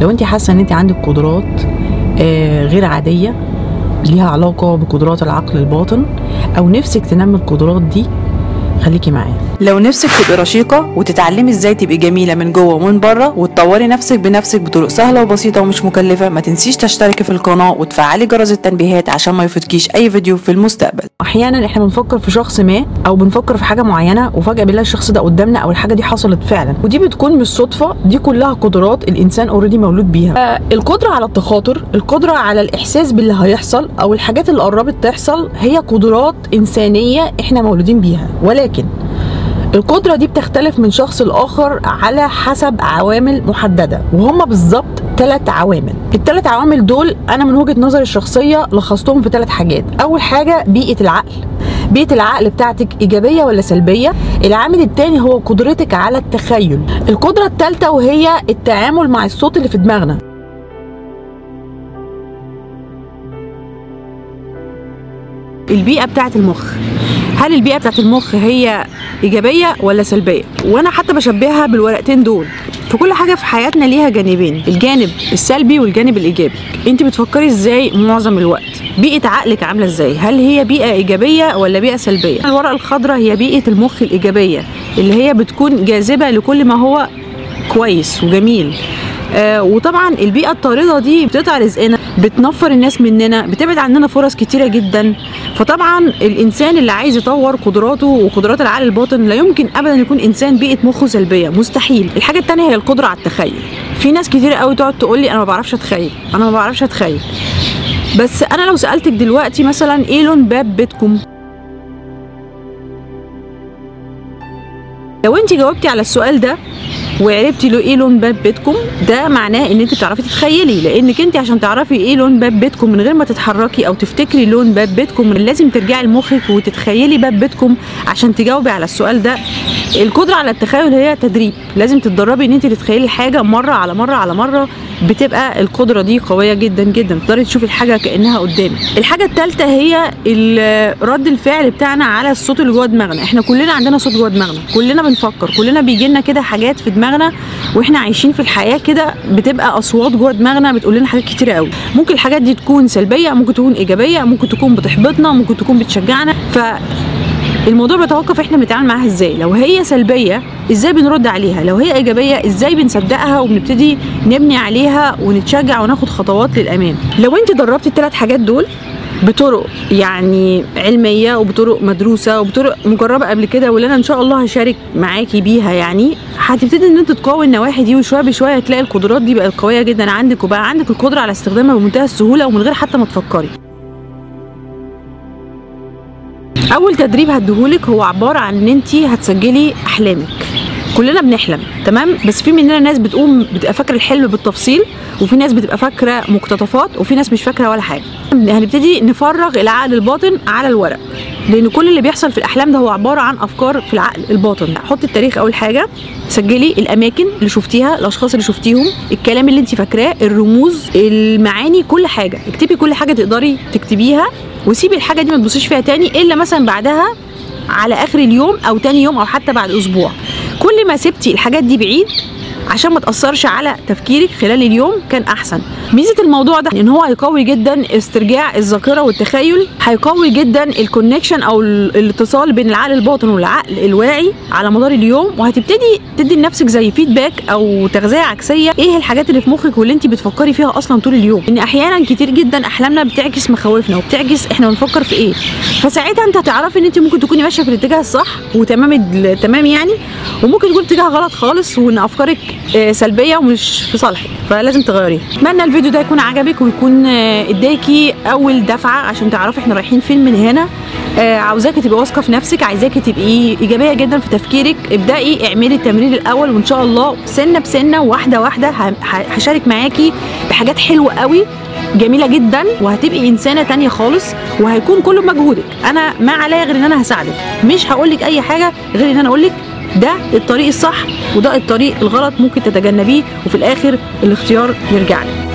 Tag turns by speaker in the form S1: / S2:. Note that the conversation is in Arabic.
S1: لو انت حاسة ان انت عندك قدرات آه، غير عادية ليها علاقة بقدرات العقل الباطن أو نفسك تنمي القدرات دي خليكي معايا.
S2: لو نفسك تبقي رشيقة وتتعلمي إزاي تبقي جميلة من جوه ومن بره وتطوري نفسك بنفسك بطرق سهلة وبسيطة ومش مكلفة ما تنسيش تشتركي في القناة وتفعلي جرس التنبيهات عشان ما يفوتكيش أي فيديو في المستقبل.
S1: أحيانا إحنا بنفكر في شخص ما أو بنفكر في حاجة معينة وفجأة بنلاقي الشخص ده قدامنا أو الحاجة دي حصلت فعلا. ودي بتكون مش صدفة دي كلها قدرات الإنسان already مولود بيها. آه، القدرة على التخاطر القدرة على الإحساس باللي هيحصل أو الحاجات اللي قربت تحصل هي قدرات إنسانية إحنا مولودين بيها. ولكن القدرة دي بتختلف من شخص لآخر على حسب عوامل محددة وهم بالظبط ثلاث عوامل. الثلاث عوامل دول أنا من وجهة نظري الشخصية لخصتهم في ثلاث حاجات. أول حاجة بيئة العقل. بيئة العقل بتاعتك إيجابية ولا سلبية؟ العامل الثاني هو قدرتك على التخيل. القدرة الثالثة وهي التعامل مع الصوت اللي في دماغنا. البيئة بتاعت المخ. هل البيئة بتاعت المخ هي إيجابية ولا سلبية؟ وأنا حتى بشبهها بالورقتين دول. في كل حاجة في حياتنا ليها جانبين الجانب السلبي والجانب الإيجابي. أنت بتفكري إزاي معظم الوقت؟ بيئة عقلك عاملة إزاي؟ هل هي بيئة إيجابية ولا بيئة سلبية؟ الورقة الخضراء هي بيئة المخ الإيجابية اللي هي بتكون جاذبة لكل ما هو كويس وجميل. آه وطبعا البيئة الطاردة دي بتقطع رزقنا. بتنفر الناس مننا بتبعد عننا فرص كتيرة جدا. فطبعا الإنسان اللي عايز يطور قدراته وقدرات العقل الباطن لا يمكن ابدا يكون إنسان بيئة مخه سلبية. مستحيل. الحاجة الثانية هي القدرة على التخيل. في ناس كتير قوي تقعد تقول لي أنا ما بعرفش أتخيل أنا ما بعرفش أتخيل. بس أنا لو سألتك دلوقتي مثلا إيه لون باب بيتكم؟ لو أنت جاوبتي على السؤال ده وعرفتي له إيه لون باب بيتكم؟ ده معناه ان انت بتعرفي تتخيلي لانك انت عشان تعرفي إيه لون باب بيتكم من غير ما تتحركي أو تفتكري لون باب بيتكم لازم ترجعي لمخك وتتخيلي باب بيتكم عشان تجاوبي على السؤال ده. القدرة على التخيل هي تدريب. لازم تتدربي ان انت تتخيلي الحاجة مرة على مرة على مرة بتبقى القدرة دي قوية جدا جدا. تقدري تشوفي الحاجة كأنها قدامك. الحاجة الثالثه هي رد الفعل بتاعنا على الصوت اللي جوه دماغنا. إحنا كلنا عندنا صوت جوه دماغنا. كلنا بنفكر. كلنا بيجي لنا كده حاجات في دماغنا وإحنا عايشين في الحياة كده بتبقى أصوات جوه دماغنا بتقول لنا حاجات كتيره قوي. ممكن الحاجات دي تكون سلبية ممكن تكون إيجابية ممكن تكون بتحبطنا ممكن تكون بتشجعنا. ف الموضوع بيتوقف إحنا بنتعامل معاها إزاي؟ لو هي سلبية إزاي بنرد عليها؟ لو هي ايجابية إزاي بنصدقها وبنبتدي نبني عليها ونتشجع وناخد خطوات للامام لو انت دربتي الثلاث حاجات دول بطرق يعني علمية وبطرق مدروسة وبطرق مجربة قبل كده واللي أنا إن شاء الله هشارك معاكي بيها يعني هتبتدي إن أنت تقوي النواحي دي وشوية بشوية هتلاقي القدرات دي بقت قوية جدا عندك وبقى عندك القدرة على استخدامها بمنتهى السهولة ومن غير حتى ما تفكري. أول تدريب هديهولك هو عبارة عن إن انت هتسجلي أحلامك. كلنا بنحلم تمام؟ بس في مننا ناس بتقوم بتبقى فاكرة الحلم بالتفصيل وفي ناس بتبقى فاكرة مقتطفات وفي ناس مش فاكرة ولا حاجة. هنبتدي نفرغ العقل الباطن على الورق لأن كل اللي بيحصل في الأحلام ده هو عبارة عن أفكار في العقل الباطن. حطي التاريخ أول حاجة سجلي الأماكن اللي شفتيها الأشخاص اللي شفتيهم الكلام اللي انت فاكراه الرموز المعاني كل حاجة. اكتبي كل حاجة تقدري تكتبيها. وسيبي الحاجة دي ما تبصيش فيها تاني إلا مثلا بعدها على آخر اليوم أو تاني يوم أو حتى بعد أسبوع. كل ما سبتي الحاجات دي بعيد عشان ما تأثرش على تفكيرك خلال اليوم كان أحسن. ميزة الموضوع ده إن هو هيقوي جدا استرجاع الذاكرة والتخيل هيقوي جدا ال connection أو ال- الاتصال بين العقل الباطن والعقل الواعي على مدار اليوم وهتبتدي تدي لنفسك زي feedback أو تغذية عكسية. إيه الحاجات اللي في مخك واللي انت بتفكري فيها أصلا طول اليوم؟ إن أحيانا كتير جدا أحلامنا بتعكس مخاوفنا وبتعكس إحنا بنفكر في إيه. فساعتها أنت هتعرفي إن انت ممكن تكوني ماشية في الاتجاه الصح وتمام تمام يعني وممكن يكون اتجاه غلط خالص وإن أفكارك سلبية ومش في صالحك فلازم تغيريها أتمنى الفيديو ده يكون عجبك ويكون آه، إداكي أول دفعة عشان تعرفي إحنا رايحين فين من هنا. آه، عاوزاكي تبقي واثقة في نفسك عايزاكي تبقي إيجابية جدا في تفكيرك. ابدأي اعملي التمرين الأول وإن شاء الله سنة بسنة واحدة واحدة هشارك معاكي بحاجات حلوة قوي جميلة جدا وهتبقي إنسانة تانية خالص وهيكون كله بمجهودك. أنا ما عليا غير إن أنا هساعدك. مش هقول لك أي حاجة غير إن أنا أقول لك ده الطريق الصح وده الطريق الغلط ممكن تتجنبيه وفي الآخر الاختيار يرجع لك